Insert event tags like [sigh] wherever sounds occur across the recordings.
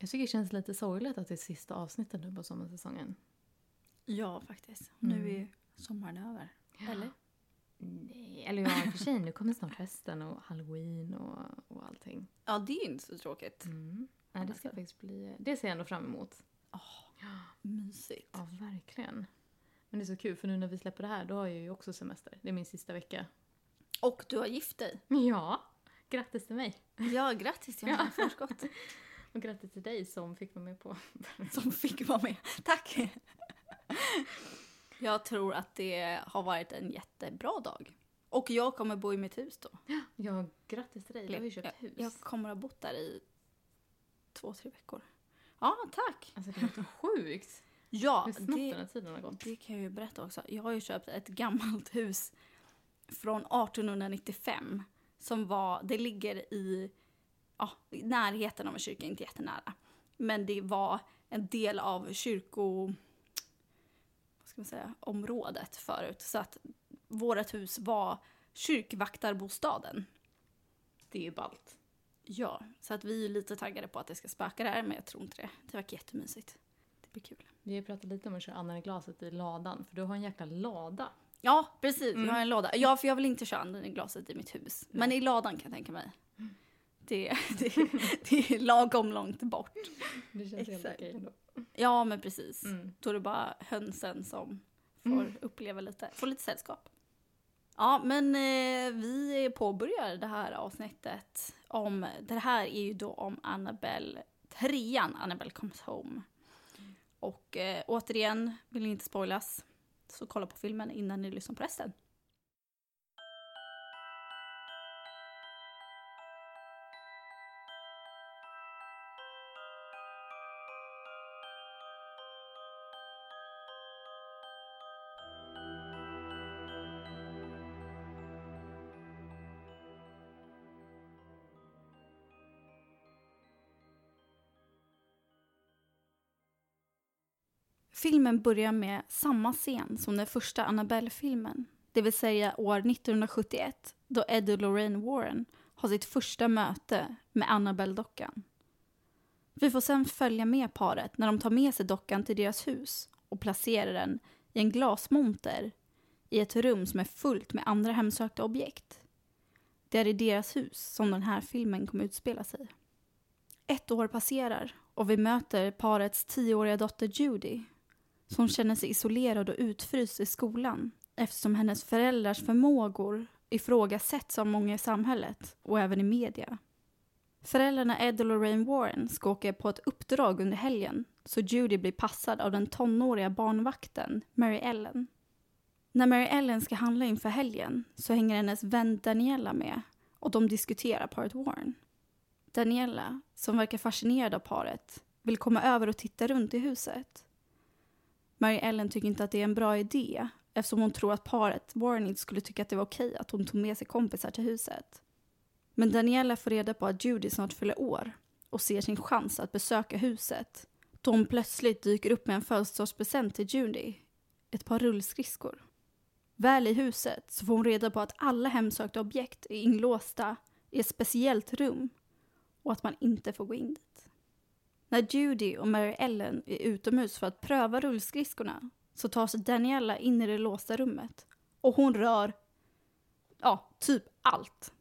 Jag tycker det känns lite sorgligt att det är sista avsnittet nu på sommarsäsongen. Ja, faktiskt. Mm. Nu är ju sommaren över. Eller? Nej, eller ja, i och för sig, nu kommer snart hösten och halloween och, och allting. Ja, det är inte så tråkigt. Mm. Nej, det ska faktiskt bli... Det ser jag ändå fram emot. Mysigt. Ja, verkligen. Men det är så kul, för nu när vi släpper det här, då har jag ju också semester. Det är min sista vecka. Och du har gift dig. Ja, grattis till mig. Ja, grattis Johanna i förskott. [laughs] Och grattis till dig som fick vara med på... [laughs] Som fick vara med. Tack! Jag tror att det har varit en jättebra dag. Och jag kommer bo i mitt hus då. Ja, grattis till dig. Du har ju köpt hus. Jag kommer ha bott där i två, tre veckor. Ja, tack! Alltså det är helt sjukt. Ja, Hur snabbt den det, här tiden har gått. det kan jag ju berätta också. Jag har ju köpt ett gammalt hus från 1895. Som var, det ligger i, ja, närheten av en kyrka, inte jättenära. Men det var en del av kyrko... Vad ska man säga? Området förut. Så att vårt hus var kyrkvaktarbostaden. Det är ju ballt. Ja, så att vi är lite taggade på att det ska spöka där, men jag tror inte det. Det verkar jättemysigt. Det blir kul. Vi har pratat lite om att köra anden i glaset i ladan, för du har en jäkla lada. Ja, precis. Mm. Jag har en låda. Ja, för jag vill inte köra anden i glaset i mitt hus. Men i ladan kan jag tänka mig. Det, det, det är lagom långt bort. Det känns helt Exakt. okej ändå. Ja, men precis. Mm. Då är det bara hönsen som får Mm. uppleva lite, får lite sällskap. Ja, men eh, vi påbörjar det här avsnittet om, det här är ju då om Annabelle, trean Annabelle comes home. Och eh, återigen, vill inte spoilas, så kolla på filmen innan ni lyssnar på resten. Filmen börjar med samma scen som den första Annabelle-filmen. Det vill säga år 1971 då Ed och Lorraine Warren har sitt första möte med Annabelle-dockan. Vi får sen följa med paret när de tar med sig dockan till deras hus och placerar den i en glasmonter i ett rum som är fullt med andra hemsökta objekt. Det är i deras hus som den här filmen kommer utspela sig. Ett år passerar och vi möter parets tioåriga dotter Judy som känner sig isolerad och utfryst i skolan eftersom hennes föräldrars förmågor ifrågasätts av många i samhället och även i media. Föräldrarna Ed och Lorraine Warren ska åka på ett uppdrag under helgen så Judy blir passad av den tonåriga barnvakten Mary Ellen. När Mary Ellen ska handla inför helgen så hänger hennes vän Daniela med och de diskuterar paret Warren. Daniela, som verkar fascinerad av paret, vill komma över och titta runt i huset. Mary Ellen tycker inte att det är en bra idé eftersom hon tror att paret Warren inte skulle tycka att det var okej att hon tog med sig kompisar till huset. Men Daniela får reda på att Judy snart fyller år och ser sin chans att besöka huset då hon plötsligt dyker upp med en födelsedagspresent till Judy, ett par rullskridskor. Väl i huset så får hon reda på att alla hemsökta objekt är inlåsta i ett speciellt rum och att man inte får gå in dit. När Judy och Mary Ellen är utomhus för att pröva rullskridskorna så tar sig Daniella in i det låsta rummet och hon rör, ja, typ allt.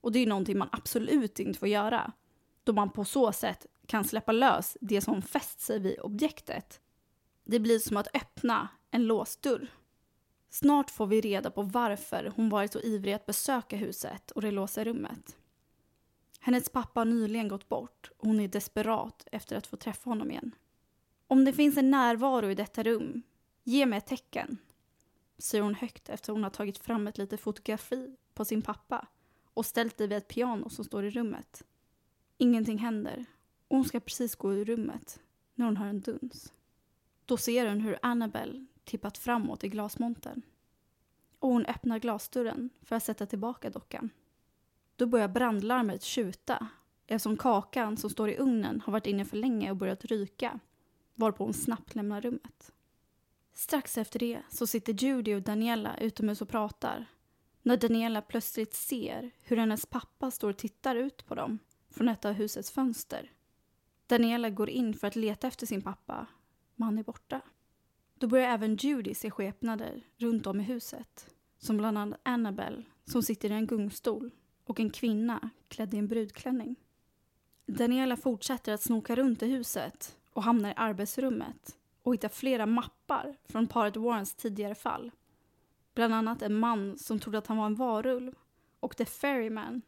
Och det är någonting man absolut inte får göra då man på så sätt kan släppa lös det som fäst sig vid objektet. Det blir som att öppna en låst dörr. Snart får vi reda på varför hon varit så ivrig att besöka huset och det låsta rummet. Hennes pappa har nyligen gått bort och hon är desperat efter att få träffa honom igen. Om det finns en närvaro i detta rum, ge mig ett tecken, säger hon högt efter hon har tagit fram ett litet fotografi på sin pappa och ställt det vid ett piano som står i rummet. Ingenting händer och hon ska precis gå ur rummet när hon hör en duns. Då ser hon hur Annabelle tippat framåt i glasmontern. Och hon öppnar glasdörren för att sätta tillbaka dockan. Då börjar brandlarmet tjuta eftersom kakan som står i ugnen har varit inne för länge och börjat ryka varpå hon snabbt lämnar rummet. Strax efter det så sitter Judy och Daniela utomhus och pratar när Daniela plötsligt ser hur hennes pappa står och tittar ut på dem från ett av husets fönster. Daniela går in för att leta efter sin pappa, men han är borta. Då börjar även Judy se skepnader runt om i huset. Som bland annat Annabelle, som sitter i en gungstol och en kvinna klädd i en brudklänning. Daniela fortsätter att snoka runt i huset och hamnar i arbetsrummet och hittar flera mappar från paret Warrens tidigare fall. Bland annat en man som trodde att han var en varulv och The Ferryman,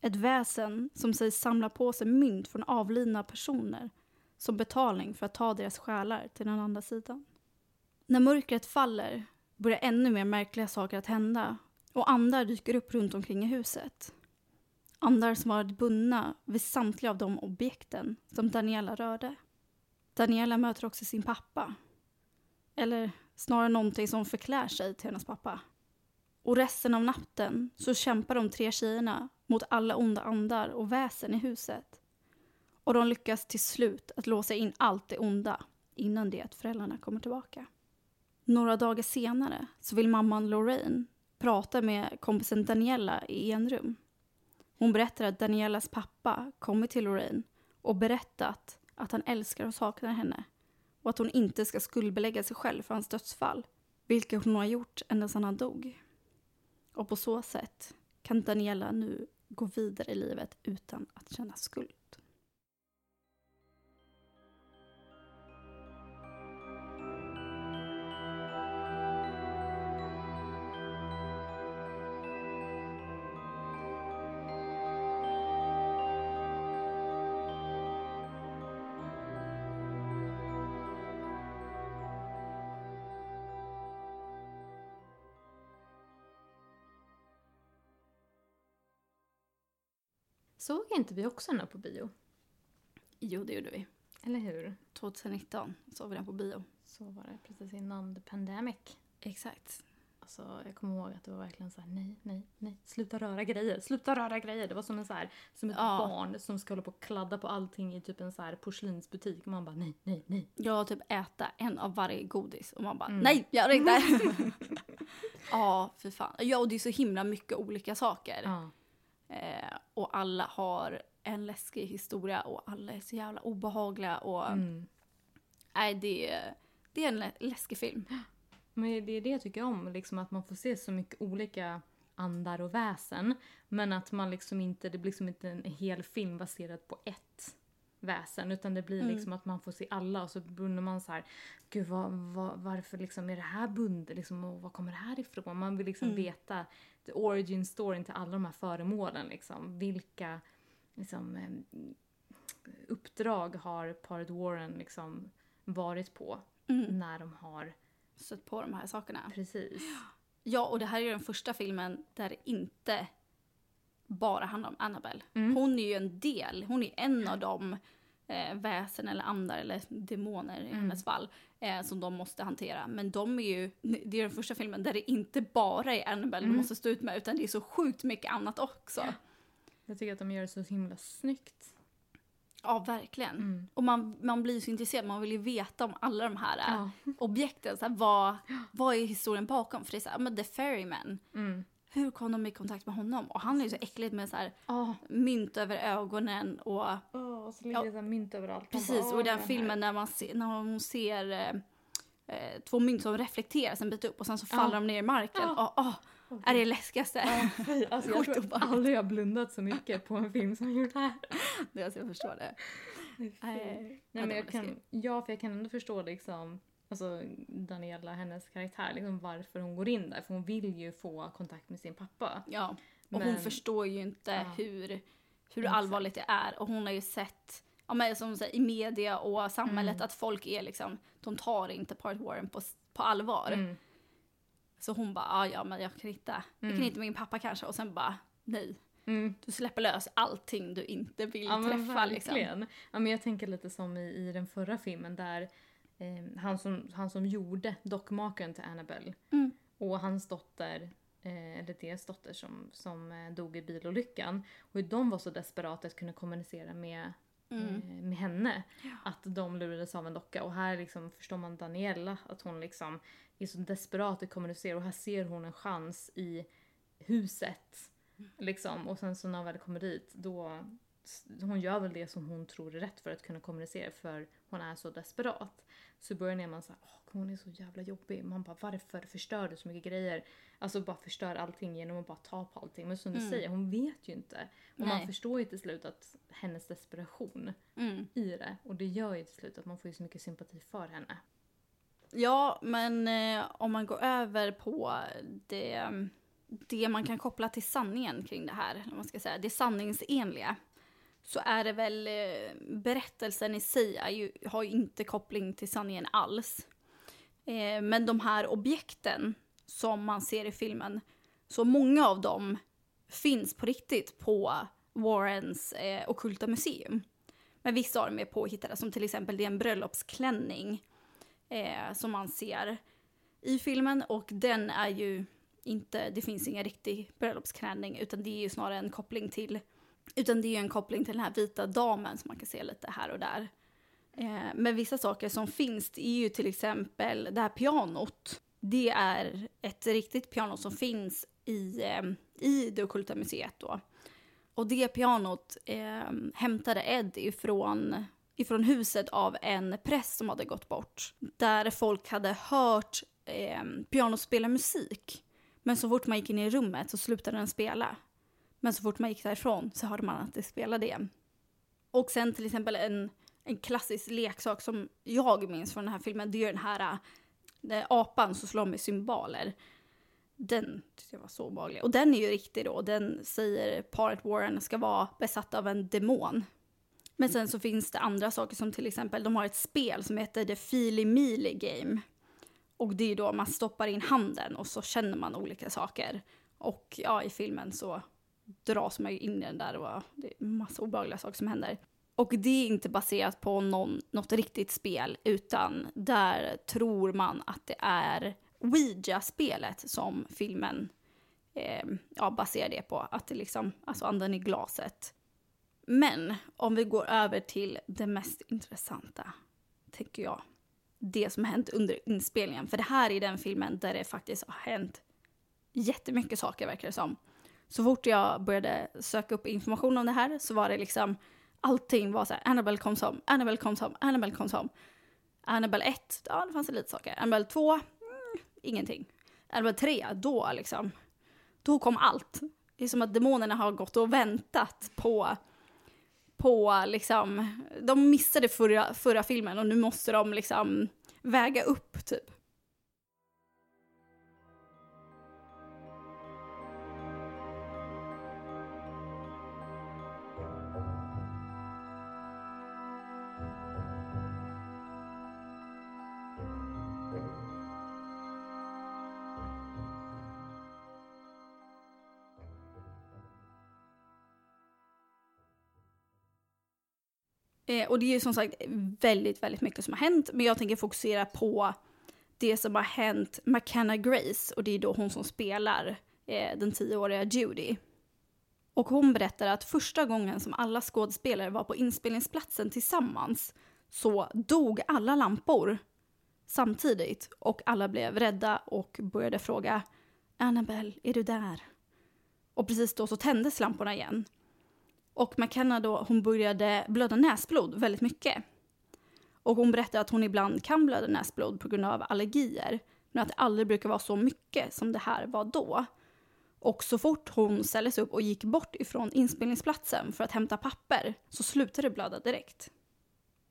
ett väsen som sägs samla på sig mynt från avlidna personer som betalning för att ta deras själar till den andra sidan. När mörkret faller börjar ännu mer märkliga saker att hända och andar dyker upp runt omkring i huset. Andar som varit bundna vid samtliga av de objekten som Daniela rörde. Daniela möter också sin pappa. Eller snarare någonting som förklär sig till hennes pappa. Och resten av natten så kämpar de tre tjejerna mot alla onda andar och väsen i huset. Och de lyckas till slut att låsa in allt det onda innan det att föräldrarna kommer tillbaka. Några dagar senare så vill mamman Lorraine prata med kompisen Daniela i enrum. Hon berättar att Danielas pappa kommit till Lorraine och berättat att han älskar och saknar henne och att hon inte ska skuldbelägga sig själv för hans dödsfall, vilket hon har gjort ända sedan han dog. Och på så sätt kan Daniela nu gå vidare i livet utan att känna skuld. Såg inte vi också den här på bio? Jo, det gjorde vi. Eller hur? 2019 såg vi den på bio. Så var det precis innan the pandemic. Exakt. Alltså, jag kommer ihåg att det var verkligen så här: nej, nej, nej, sluta röra grejer, sluta röra grejer. Det var som en så här, som ett Ja. barn som ska hålla på och kladda på allting i typ en så här porslinsbutik. Man bara nej, nej, nej. Jag typ äta en av varje godis och man bara Mm. nej, gör det inte. [laughs] ja, för fan. Ja, och det är så himla mycket olika saker. Ja. Eh, och alla har en läskig historia och alla är så jävla obehagliga och Mm. nej, det, är- det är en lä- läskig film. Men det är det jag tycker om, liksom att man får se så mycket olika andar och väsen. Men att man liksom inte, det blir liksom inte en hel film baserad på ett väsen. Utan det blir Mm. liksom att man får se alla och så undrar man så här, gud vad, vad, varför liksom är det här bundet liksom, och var kommer det här ifrån? Man vill liksom Mm. veta origin storyn till alla de här föremålen liksom. Vilka liksom, eh, uppdrag har paret Warren liksom varit på Mm. när de har Stött på de här sakerna. Precis. Ja, och det här är ju den första filmen där det inte bara handlar om Annabelle. Mm. Hon är ju en del, hon är en av de eh, väsen eller andar eller demoner i Mm. hennes fall eh, som de måste hantera. Men de är ju, det är den första filmen där det inte bara är Annabelle Mm. de måste stå ut med utan det är så sjukt mycket annat också. Ja, Jag tycker att de gör det så himla snyggt. verkligen. Mm. Och man, man blir så intresserad, man vill ju veta om alla de här eh, Ja. objekten. Så här, vad, vad är historien bakom? För det är så här, men The Ferryman, Mm. Hur kom de i kontakt med honom? Och han är ju så äckligt med så här Oh. mynt över ögonen och och så ligger Ja. det här mynt överallt. Precis, bara, och i "Åh, den här." filmen när, man se, när hon ser eh, eh, två mynt som reflekteras en bit upp och sen så Ja. faller de ner i marken. Ja. Och, åh, Åh, är det läskigaste. Ja, fy. alltså, jag tror aldrig jag blundat så mycket på en film som gjort det här. Det, alltså, jag förstår det. Nej, fy. Nej, ja, men jag kan, ja, för jag kan ändå förstå liksom, alltså Daniela, hennes karaktär, liksom varför hon går in där. För hon vill ju få kontakt med sin pappa. Ja, och hon Men- förstår ju inte Ja. hur, hur allvarligt det är. Och hon har ju sett ja, men som säger, i media och samhället Mm. att folk är liksom, de tar inte Part Warren på, på allvar. Mm. Så hon bara, ah, ja men jag kan hitta, jag kan Mm. hitta min pappa kanske. Och sen bara, nej. Mm. Du släpper lös allting du inte vill Ja träffa liksom. verkligen. Ja, men jag tänker lite som i, i den förra filmen där eh, han, som, han som gjorde dockmakaren till Annabelle Mm. och hans dotter, eh, eller deras dotter som, som eh, dog i bilolyckan. Och hur de var så desperata att kunna kommunicera med, Mm. eh, med henne. Ja. Att de lurades av en docka. Och här liksom förstår man Daniela, att hon liksom är så desperat att kommunicera och här ser hon en chans i huset. Mm. Liksom. Och sen så när hon väl kommer dit då, hon gör väl det som hon tror är rätt för att kunna kommunicera för hon är så desperat. Så i början är man såhär, åh hon är så jävla jobbig. Man bara varför förstör du så mycket grejer? Alltså bara förstör allting genom att bara ta på allting. Men som du Mm. säger, hon vet ju inte. Och man Nej. förstår ju till slut att hennes desperation Mm. i det. Och det gör ju till slut att man får ju så mycket sympati för henne. Ja, men eh, om man går över på det, det man kan koppla till sanningen kring det här, man ska säga, det sanningsenliga, så är det väl eh, berättelsen i sig är ju, har ju inte koppling till sanningen alls. Eh, men de här objekten som man ser i filmen, så många av dem finns på riktigt på Warrens eh, ockulta museum. Men vissa av dem är påhittade, som till exempel det är en bröllopsklänning eh, som man ser i filmen och den är ju inte, det finns ingen riktig bröllopsklänning utan det är ju snarare en koppling till, utan det är ju en koppling till den här vita damen som man kan se lite här och där. Eh, men vissa saker som finns det är ju till exempel det här pianot. Det är ett riktigt piano som finns i, eh, i det ockulta museet då. Och det pianot eh, hämtade Ed ifrån ifrån huset av en präst som hade gått bort. Där folk hade hört eh, pianot spela musik. Men så fort man gick in i rummet så slutade den spela. Men så fort man gick därifrån så hörde man att det spelade igen. Och sen till exempel en, en klassisk leksak som jag minns från den här filmen, det är ju den här den apan som slår med symboler. Den tyckte jag var så obehaglig. Och den är ju riktig då. Den säger paret Warren ska vara besatt av en demon. Men sen så finns det andra saker som till exempel, de har ett spel som heter The Feely Mealy Game. Och det är då man stoppar in handen och så känner man olika saker. Och ja, i filmen så dras man ju in i den där och det är massa obehagliga saker som händer. Och det är inte baserat på någon, något riktigt spel utan där tror man att det är Ouija-spelet som filmen eh, ja, baserar det på. Att det liksom, alltså anden i glaset. Men om vi går över till det mest intressanta, tänker jag. Det som har hänt under inspelningen. För det här är den filmen där det faktiskt har hänt jättemycket saker verkar det som. Så fort jag började söka upp information om det här så var det liksom allting var så här, Annabelle kom som, Annabelle kom som, Annabelle kom som. Annabelle 1, ja det fanns lite saker. Annabelle 2, mm, ingenting. Annabelle 3, då liksom, då kom allt. Det är som att demonerna har gått och väntat på på liksom, de missade förra, förra filmen och nu måste de liksom väga upp typ. Eh, och det är ju som sagt väldigt, väldigt mycket som har hänt. Men jag tänker fokusera på det som har hänt McKenna Grace. Och det är då hon som spelar eh, den tioåriga Judy. Och hon berättar att första gången som alla skådespelare var på inspelningsplatsen tillsammans så dog alla lampor samtidigt. Och alla blev rädda och började fråga Annabelle, är du där? Och precis då så tändes lamporna igen. Och McKenna då, hon började blöda näsblod väldigt mycket. Och hon berättade att hon ibland kan blöda näsblod på grund av allergier. Men att det aldrig brukar vara så mycket som det här var då. Och så fort hon ställdes upp och gick bort ifrån inspelningsplatsen för att hämta papper så slutade det blöda direkt.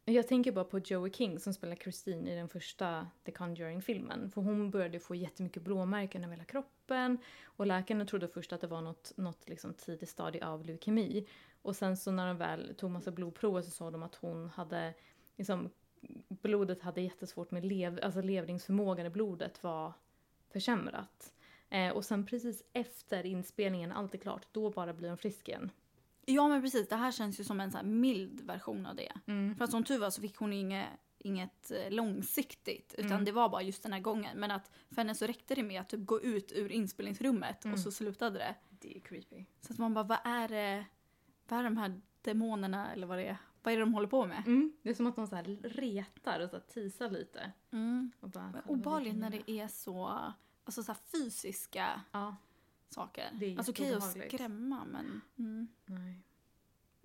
Jag tänker bara på Joey King som spelar Christine i den första The Conjuring-filmen. För hon började få jättemycket blåmärken över hela kroppen. Och läkarna trodde först att det var något, något liksom tidigt stadie av leukemi. Och sen så när de väl tog massa blodprover så sa de att hon hade liksom, blodet hade jättesvårt med lev, alltså levringsförmågan i blodet var försämrat. Eh, och sen precis efter inspelningen, allt är klart, då bara blir hon frisk igen. Ja men precis, det här känns ju som en så mild version av det. Mm. För att som tur var så fick hon inget, inget eh, långsiktigt. Utan Mm. det var bara just den här gången. Men att för henne så räckte det med att typ gå ut ur inspelningsrummet Mm. och så slutade det. Det är creepy. Så att man bara, vad är det, vad är de här demonerna eller vad det är? Vad är det de håller på med? Mm. Det är som att de så retar och så teasar lite. Mm. Och bara, Obehagligt när det är så, alltså så fysiska Ja, saker. Det är alltså okej att jätteobehagligt. skrämma men... Mm. nej.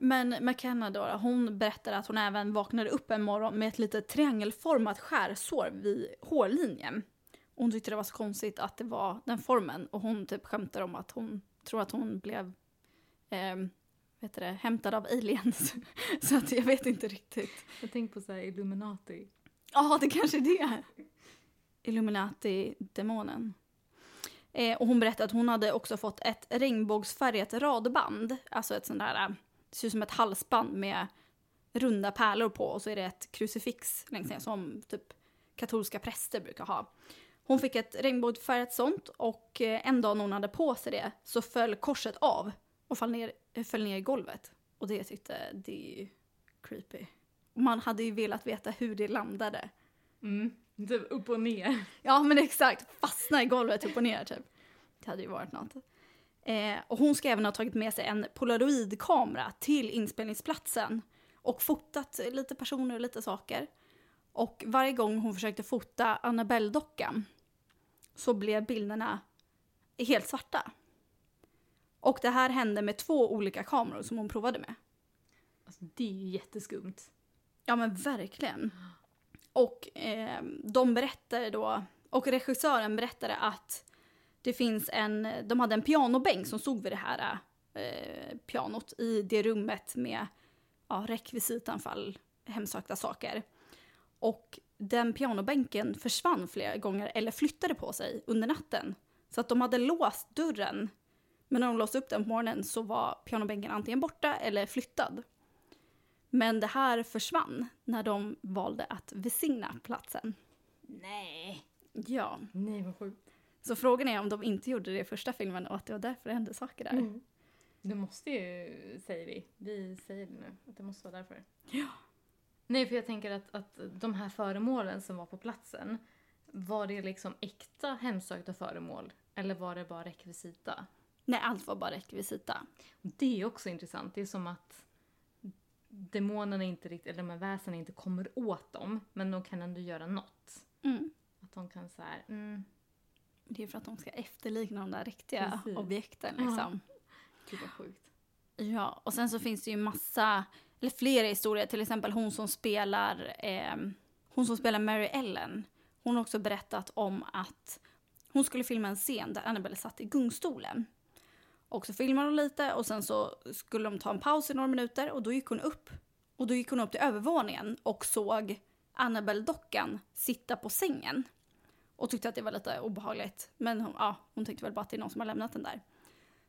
Men McKenna då, hon berättar att hon även vaknade upp en morgon med ett litet triangelformat skärsår vid hårlinjen. Och hon tyckte det var så konstigt att det var den formen och hon typ skämtar om att hon tror att hon blev eh, vet det, hämtad av aliens. [laughs] så att jag vet inte riktigt. Jag tänkte på så här Illuminati. Ja, det kanske är det. Illuminati-demonen. Eh, och hon berättade att hon hade också fått ett regnbågsfärgat radband. Alltså ett sånt där, det ser ut som ett halsband med runda pärlor på och så är det ett krucifix längst ner som typ katolska präster brukar ha. Hon fick ett regnbågsfärgat sånt och eh, en dag när hon hade på sig det så föll korset av och föll ner, föll ner i golvet. Och det tyckte, det är ju creepy. Man hade ju velat veta hur det landade. Mm. Typ upp och ner. Ja men exakt, fastna i golvet upp och ner typ. Det hade ju varit något. Eh, och hon ska även ha tagit med sig en polaroidkamera till inspelningsplatsen och fotat lite personer och lite saker. Och varje gång hon försökte fota Annabelle-dockan så blev bilderna helt svarta. Och det här hände med två olika kameror som hon provade med. Alltså det är ju jätteskumt. Ja men verkligen. Och eh, de berättade då, och regissören berättade att det finns en, de hade en pianobänk som stod vid det här eh, pianot i det rummet med ja, rekvisitanfall, hemsökta saker. Och den pianobänken försvann flera gånger eller flyttade på sig under natten. Så att de hade låst dörren. Men när de låste upp den på morgonen så var pianobänken antingen borta eller flyttad. Men det här försvann när de valde att besigna platsen. Nej. Ja. Nej vad sjukt. Så frågan är om de inte gjorde det i första filmen och att det var därför det hände saker där. Mm. Det måste ju, säger vi. Vi säger det nu, att det måste vara därför. Ja. Nej, för jag tänker att, att de här föremålen som var på platsen, var det liksom äkta hemsökta föremål? Eller var det bara rekvisita? Nej, allt var bara rekvisita. Det är också intressant. Det är som att demonerna inte riktigt, eller de här väsena inte kommer åt dem, men de kan ändå göra något. Mm. Att de kan så här, mm, Det är för att de ska efterlikna de där riktiga Precis. objekten Ja. liksom. gud vad sjukt. Ja, och sen så finns det ju massa, eller flera historier, till exempel hon som spelar, eh, hon som spelar Mary Ellen. Hon har också berättat om att hon skulle filma en scen där Annabelle satt i gungstolen. Och så filmade hon lite och sen så skulle de ta en paus i några minuter och då gick hon upp. Och då gick hon upp till övervåningen och såg Annabelle-dockan sitta på sängen. Och tyckte att det var lite obehagligt. Men hon, ja, hon tyckte väl bara att det är någon som har lämnat den där.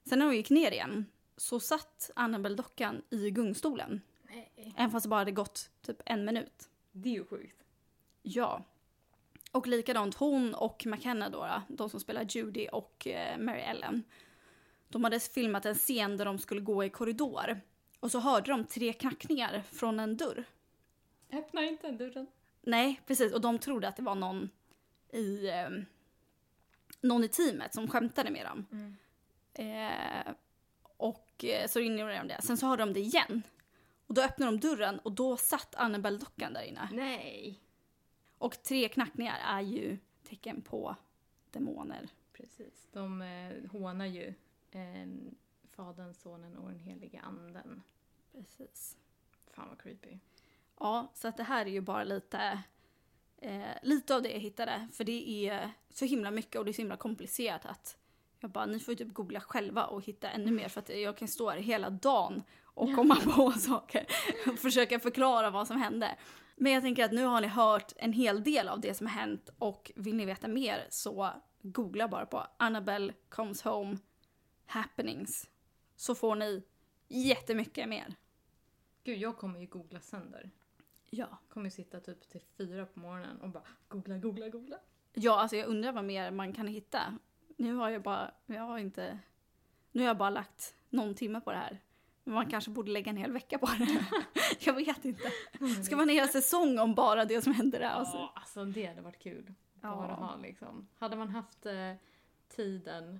Sen när hon gick ner igen så satt Annabelle-dockan i gungstolen. Nej. Även fast det bara hade gått typ en minut. Det är ju sjukt. Ja. Och likadant hon och McKenna då, då, de som spelar Judy och eh, Mary Ellen. De hade filmat en scen där de skulle gå i korridor. Och så hörde de tre knackningar från en dörr. Öppna inte dörren. Nej, precis. Och de trodde att det var någon i, eh, någon i teamet som skämtade med dem. Mm. Eh, och eh, så ignorerade de det. Sen så hörde de det igen. Och då öppnade de dörren och då satt Annabelle-dockan där inne. Nej. Och tre knackningar är ju tecken på demoner. Precis. De eh, hånar ju eh, Fadern, Sonen och den helige Anden. Precis. Fan vad creepy. Ja, så att det här är ju bara lite, eh, lite av det jag hittade. För det är så himla mycket och det är så himla komplicerat att jag bara, ni får ju typ googla själva och hitta ännu mer för att jag kan stå här hela dagen och komma på [laughs] saker och försöka förklara vad som hände. Men jag tänker att nu har ni hört en hel del av det som har hänt och vill ni veta mer så googla bara på Annabelle comes home happenings så får ni jättemycket mer. Gud, jag kommer ju googla sönder. Ja. Kommer ju sitta typ till fyra på morgonen och bara googla, googla, googla. Ja, alltså jag undrar vad mer man kan hitta. Nu har jag bara, jag har inte, nu har jag bara lagt någon timme på det här. Men man kanske borde lägga en hel vecka på det. [laughs] jag vet inte. Ska man en hel säsong om bara det som händer där? Alltså. Ja, alltså det hade varit kul. Ja. Bara ha liksom. Hade man haft eh, tiden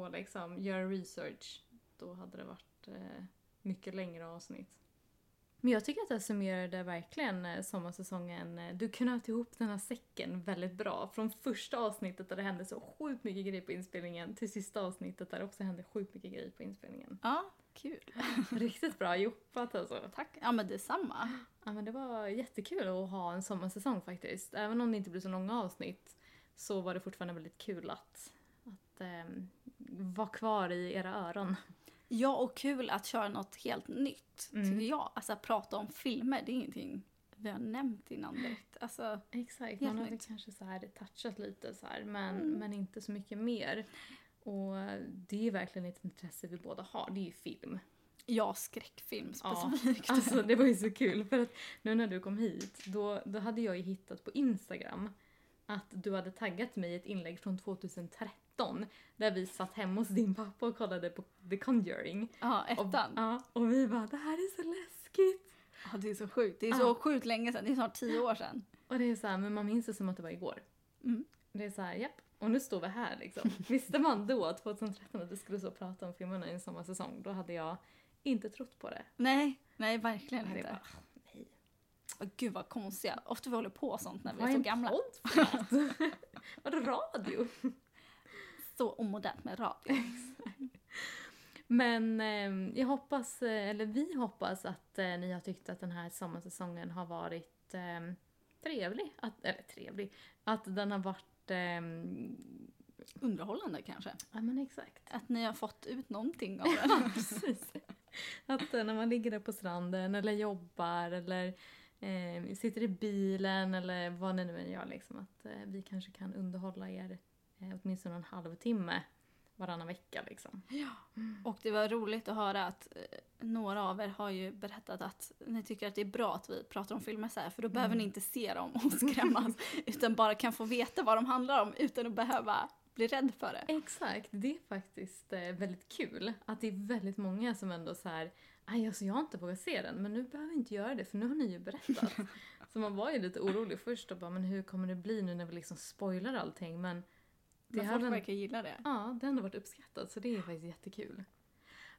och liksom göra research, då hade det varit eh, mycket längre avsnitt. Men jag tycker att det summerade verkligen eh, sommarsäsongen. Du knöt ihop den här säcken väldigt bra. Från första avsnittet där det hände så sjukt mycket grejer på inspelningen till sista avsnittet där det också hände sjukt mycket grejer på inspelningen. Ja, Kul. [laughs] Riktigt bra jobbat alltså. Tack. Ja men detsamma. Ja men det var jättekul att ha en sommarsäsong faktiskt. Även om det inte blir så långa avsnitt så var det fortfarande väldigt kul att, att ehm, vara kvar i era öron. Ja och kul att köra något helt nytt. Mm. Tycker jag. Alltså att prata om filmer, det är ingenting vi har nämnt innan direkt. Alltså, Exakt, man nytt. kanske så här touchat lite så här, men, Mm. men inte så mycket mer. Och det är verkligen ett intresse vi båda har, det är ju film. ja, skräckfilm Ja, specifikt. Alltså det var ju så kul för att nu när du kom hit då, då hade jag ju hittat på Instagram att du hade taggat mig i ett inlägg från 2013 där vi satt hemma hos din pappa och kollade på The Conjuring. Ja, Och, ettan. ja, och vi bara det här är så läskigt. Ja, det är så sjukt. Det är Ja. så sjukt länge sedan. Det är snart tio år sedan. Och det är så här, men man minns det som att det var igår. Mm. Det är så här, japp. Och nu står vi här liksom. [laughs] Visste man då, 2013, att vi skulle så prata om filmerna i en sommarsäsong, då hade jag inte trott på det. Nej, nej verkligen inte. bara, nej. Åh, Gud vad konstiga. Ofta vi håller på sånt när vi Vad är är så en gamla. podd för något? [laughs] Vadå radio? Så omodernt med radio. [laughs] Men eh, jag hoppas, eh, eller vi hoppas att eh, ni har tyckt att den här sommarsäsongen har varit eh, trevlig. Att, eller trevlig. Att den har varit... Eh, Underhållande kanske. ja men exakt. Att ni har fått ut någonting av [laughs] det. Precis. Att eh, när man ligger där på stranden eller jobbar eller eh, sitter i bilen eller vad ni nu än gör liksom. Att eh, vi kanske kan underhålla er åtminstone en halvtimme varannan vecka liksom. Och det var roligt att höra att eh, några av er har ju berättat att ni tycker att det är bra att vi pratar om filmer så här för då behöver Mm. ni inte se dem och skrämmas [laughs] utan bara kan få veta vad de handlar om utan att behöva bli rädd för det. Exakt, det är faktiskt eh, väldigt kul att det är väldigt många som ändå så här, aj alltså jag har inte vågat se den men nu behöver jag inte göra det för nu har ni ju berättat. [laughs] så man var ju lite orolig först och bara men hur kommer det bli nu när vi liksom spoilar allting men det Men folk den- verkar gilla det. Ja, det har varit uppskattat så det är faktiskt jättekul.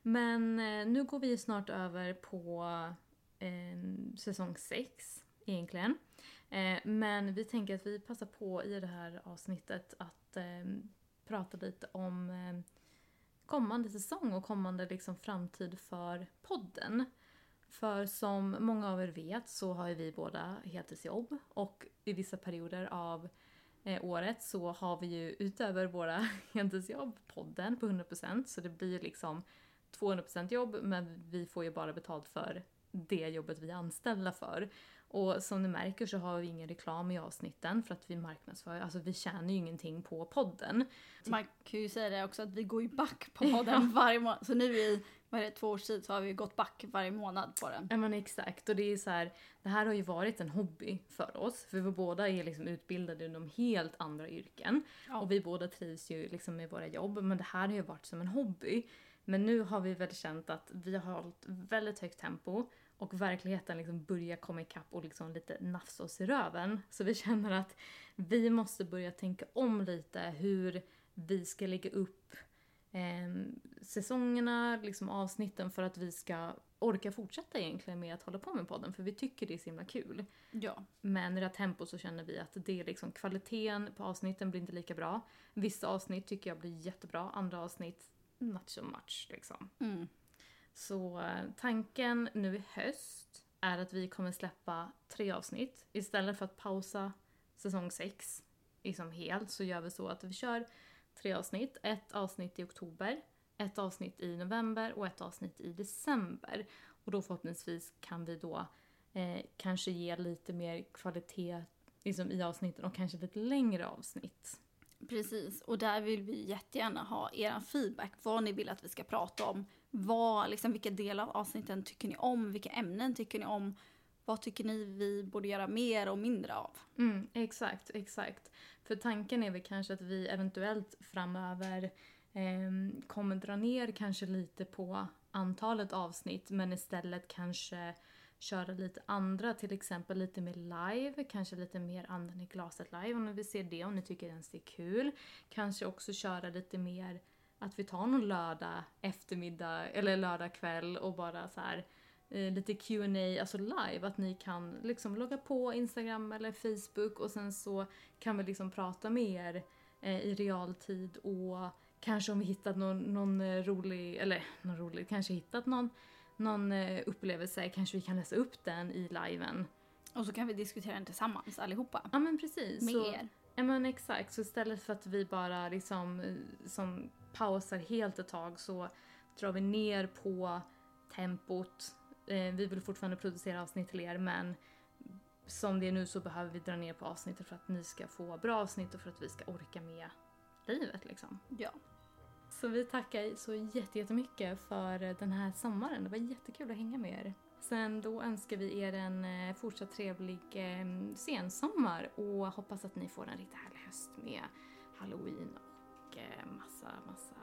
Men eh, nu går vi snart över på eh, säsong 6 egentligen. Eh, men vi tänker att vi passar på i det här avsnittet att eh, prata lite om eh, kommande säsong och kommande liksom, framtid för podden. För som många av er vet så har ju vi båda heltidsjobb och i vissa perioder av eh, året så har vi ju utöver våra [laughs] heltidsjobb podden på 100% så det blir liksom 200% jobb men vi får ju bara betalt för det jobbet vi är anställda för. Och som ni märker så har vi ingen reklam i avsnitten för att vi marknadsför, alltså vi tjänar ju ingenting på podden. Man kan ju säga det också att vi går ju back på [laughs] podden varje månad. Så nu i vad är det, två års tid så har vi gått back varje månad på den. Ja men exakt och det är så här, det här har ju varit en hobby för oss för vi båda är liksom utbildade inom helt andra yrken. Ja. Och vi båda trivs ju liksom med våra jobb men det här har ju varit som en hobby. Men nu har vi väl känt att vi har hållit väldigt högt tempo och verkligheten liksom börjar komma ikapp och liksom lite nafsa oss i röven. Så vi känner att vi måste börja tänka om lite hur vi ska lägga upp eh, säsongerna, liksom avsnitten för att vi ska orka fortsätta egentligen med att hålla på med podden för vi tycker det är så himla kul. Ja. Men i det här tempo så känner vi att det är liksom kvaliteten på avsnitten blir inte lika bra. Vissa avsnitt tycker jag blir jättebra, andra avsnitt not so much liksom. Mm. Så eh, tanken nu i höst är att vi kommer släppa tre avsnitt. Istället för att pausa säsong 6 liksom helt så gör vi så att vi kör tre avsnitt. Ett avsnitt i oktober, ett avsnitt i november och ett avsnitt i december. Och då förhoppningsvis kan vi då eh, kanske ge lite mer kvalitet liksom, i avsnitten och kanske lite längre avsnitt. Precis, och där vill vi jättegärna ha er feedback. Vad ni vill att vi ska prata om. Vad, liksom, vilka delar av avsnitten tycker ni om? Vilka ämnen tycker ni om? Vad tycker ni vi borde göra mer och mindre av? Mm, exakt, exakt. För tanken är väl kanske att vi eventuellt framöver eh, kommer dra ner kanske lite på antalet avsnitt men istället kanske köra lite andra, till exempel lite mer live, kanske lite mer anden i glaset live om ni vill se det, om ni tycker ens det är kul. Kanske också köra lite mer att vi tar någon lördag eftermiddag eller lördag kväll och bara så här eh, lite Q&A, alltså live, att ni kan liksom logga på Instagram eller Facebook och sen så kan vi liksom prata med er eh, i realtid och kanske om vi hittat någon, någon eh, rolig, eller någon rolig, kanske hittat någon, någon upplevelse, kanske vi kan läsa upp den i liven. Och så kan vi diskutera den tillsammans allihopa. Ja men precis. Med så, er. Ja men exakt, så istället för att vi bara liksom som pausar helt ett tag så drar vi ner på tempot. Eh, vi vill fortfarande producera avsnitt till er men som det är nu så behöver vi dra ner på avsnittet för att ni ska få bra avsnitt och för att vi ska orka med livet liksom. Ja. Så vi tackar så jätte- jättemycket för den här sommaren. Det var jättekul att hänga med er. Sen då önskar vi er en eh, fortsatt trevlig eh, sensommar och hoppas att ni får en riktigt härlig höst med halloween och eh, massa, massa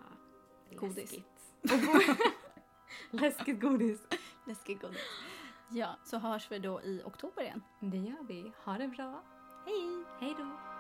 Godis. läskigt. [laughs] läskigt godis. Läskig godis. Ja, så hörs vi då i oktober igen. Det gör vi. Ha det bra. Hej! Hej då.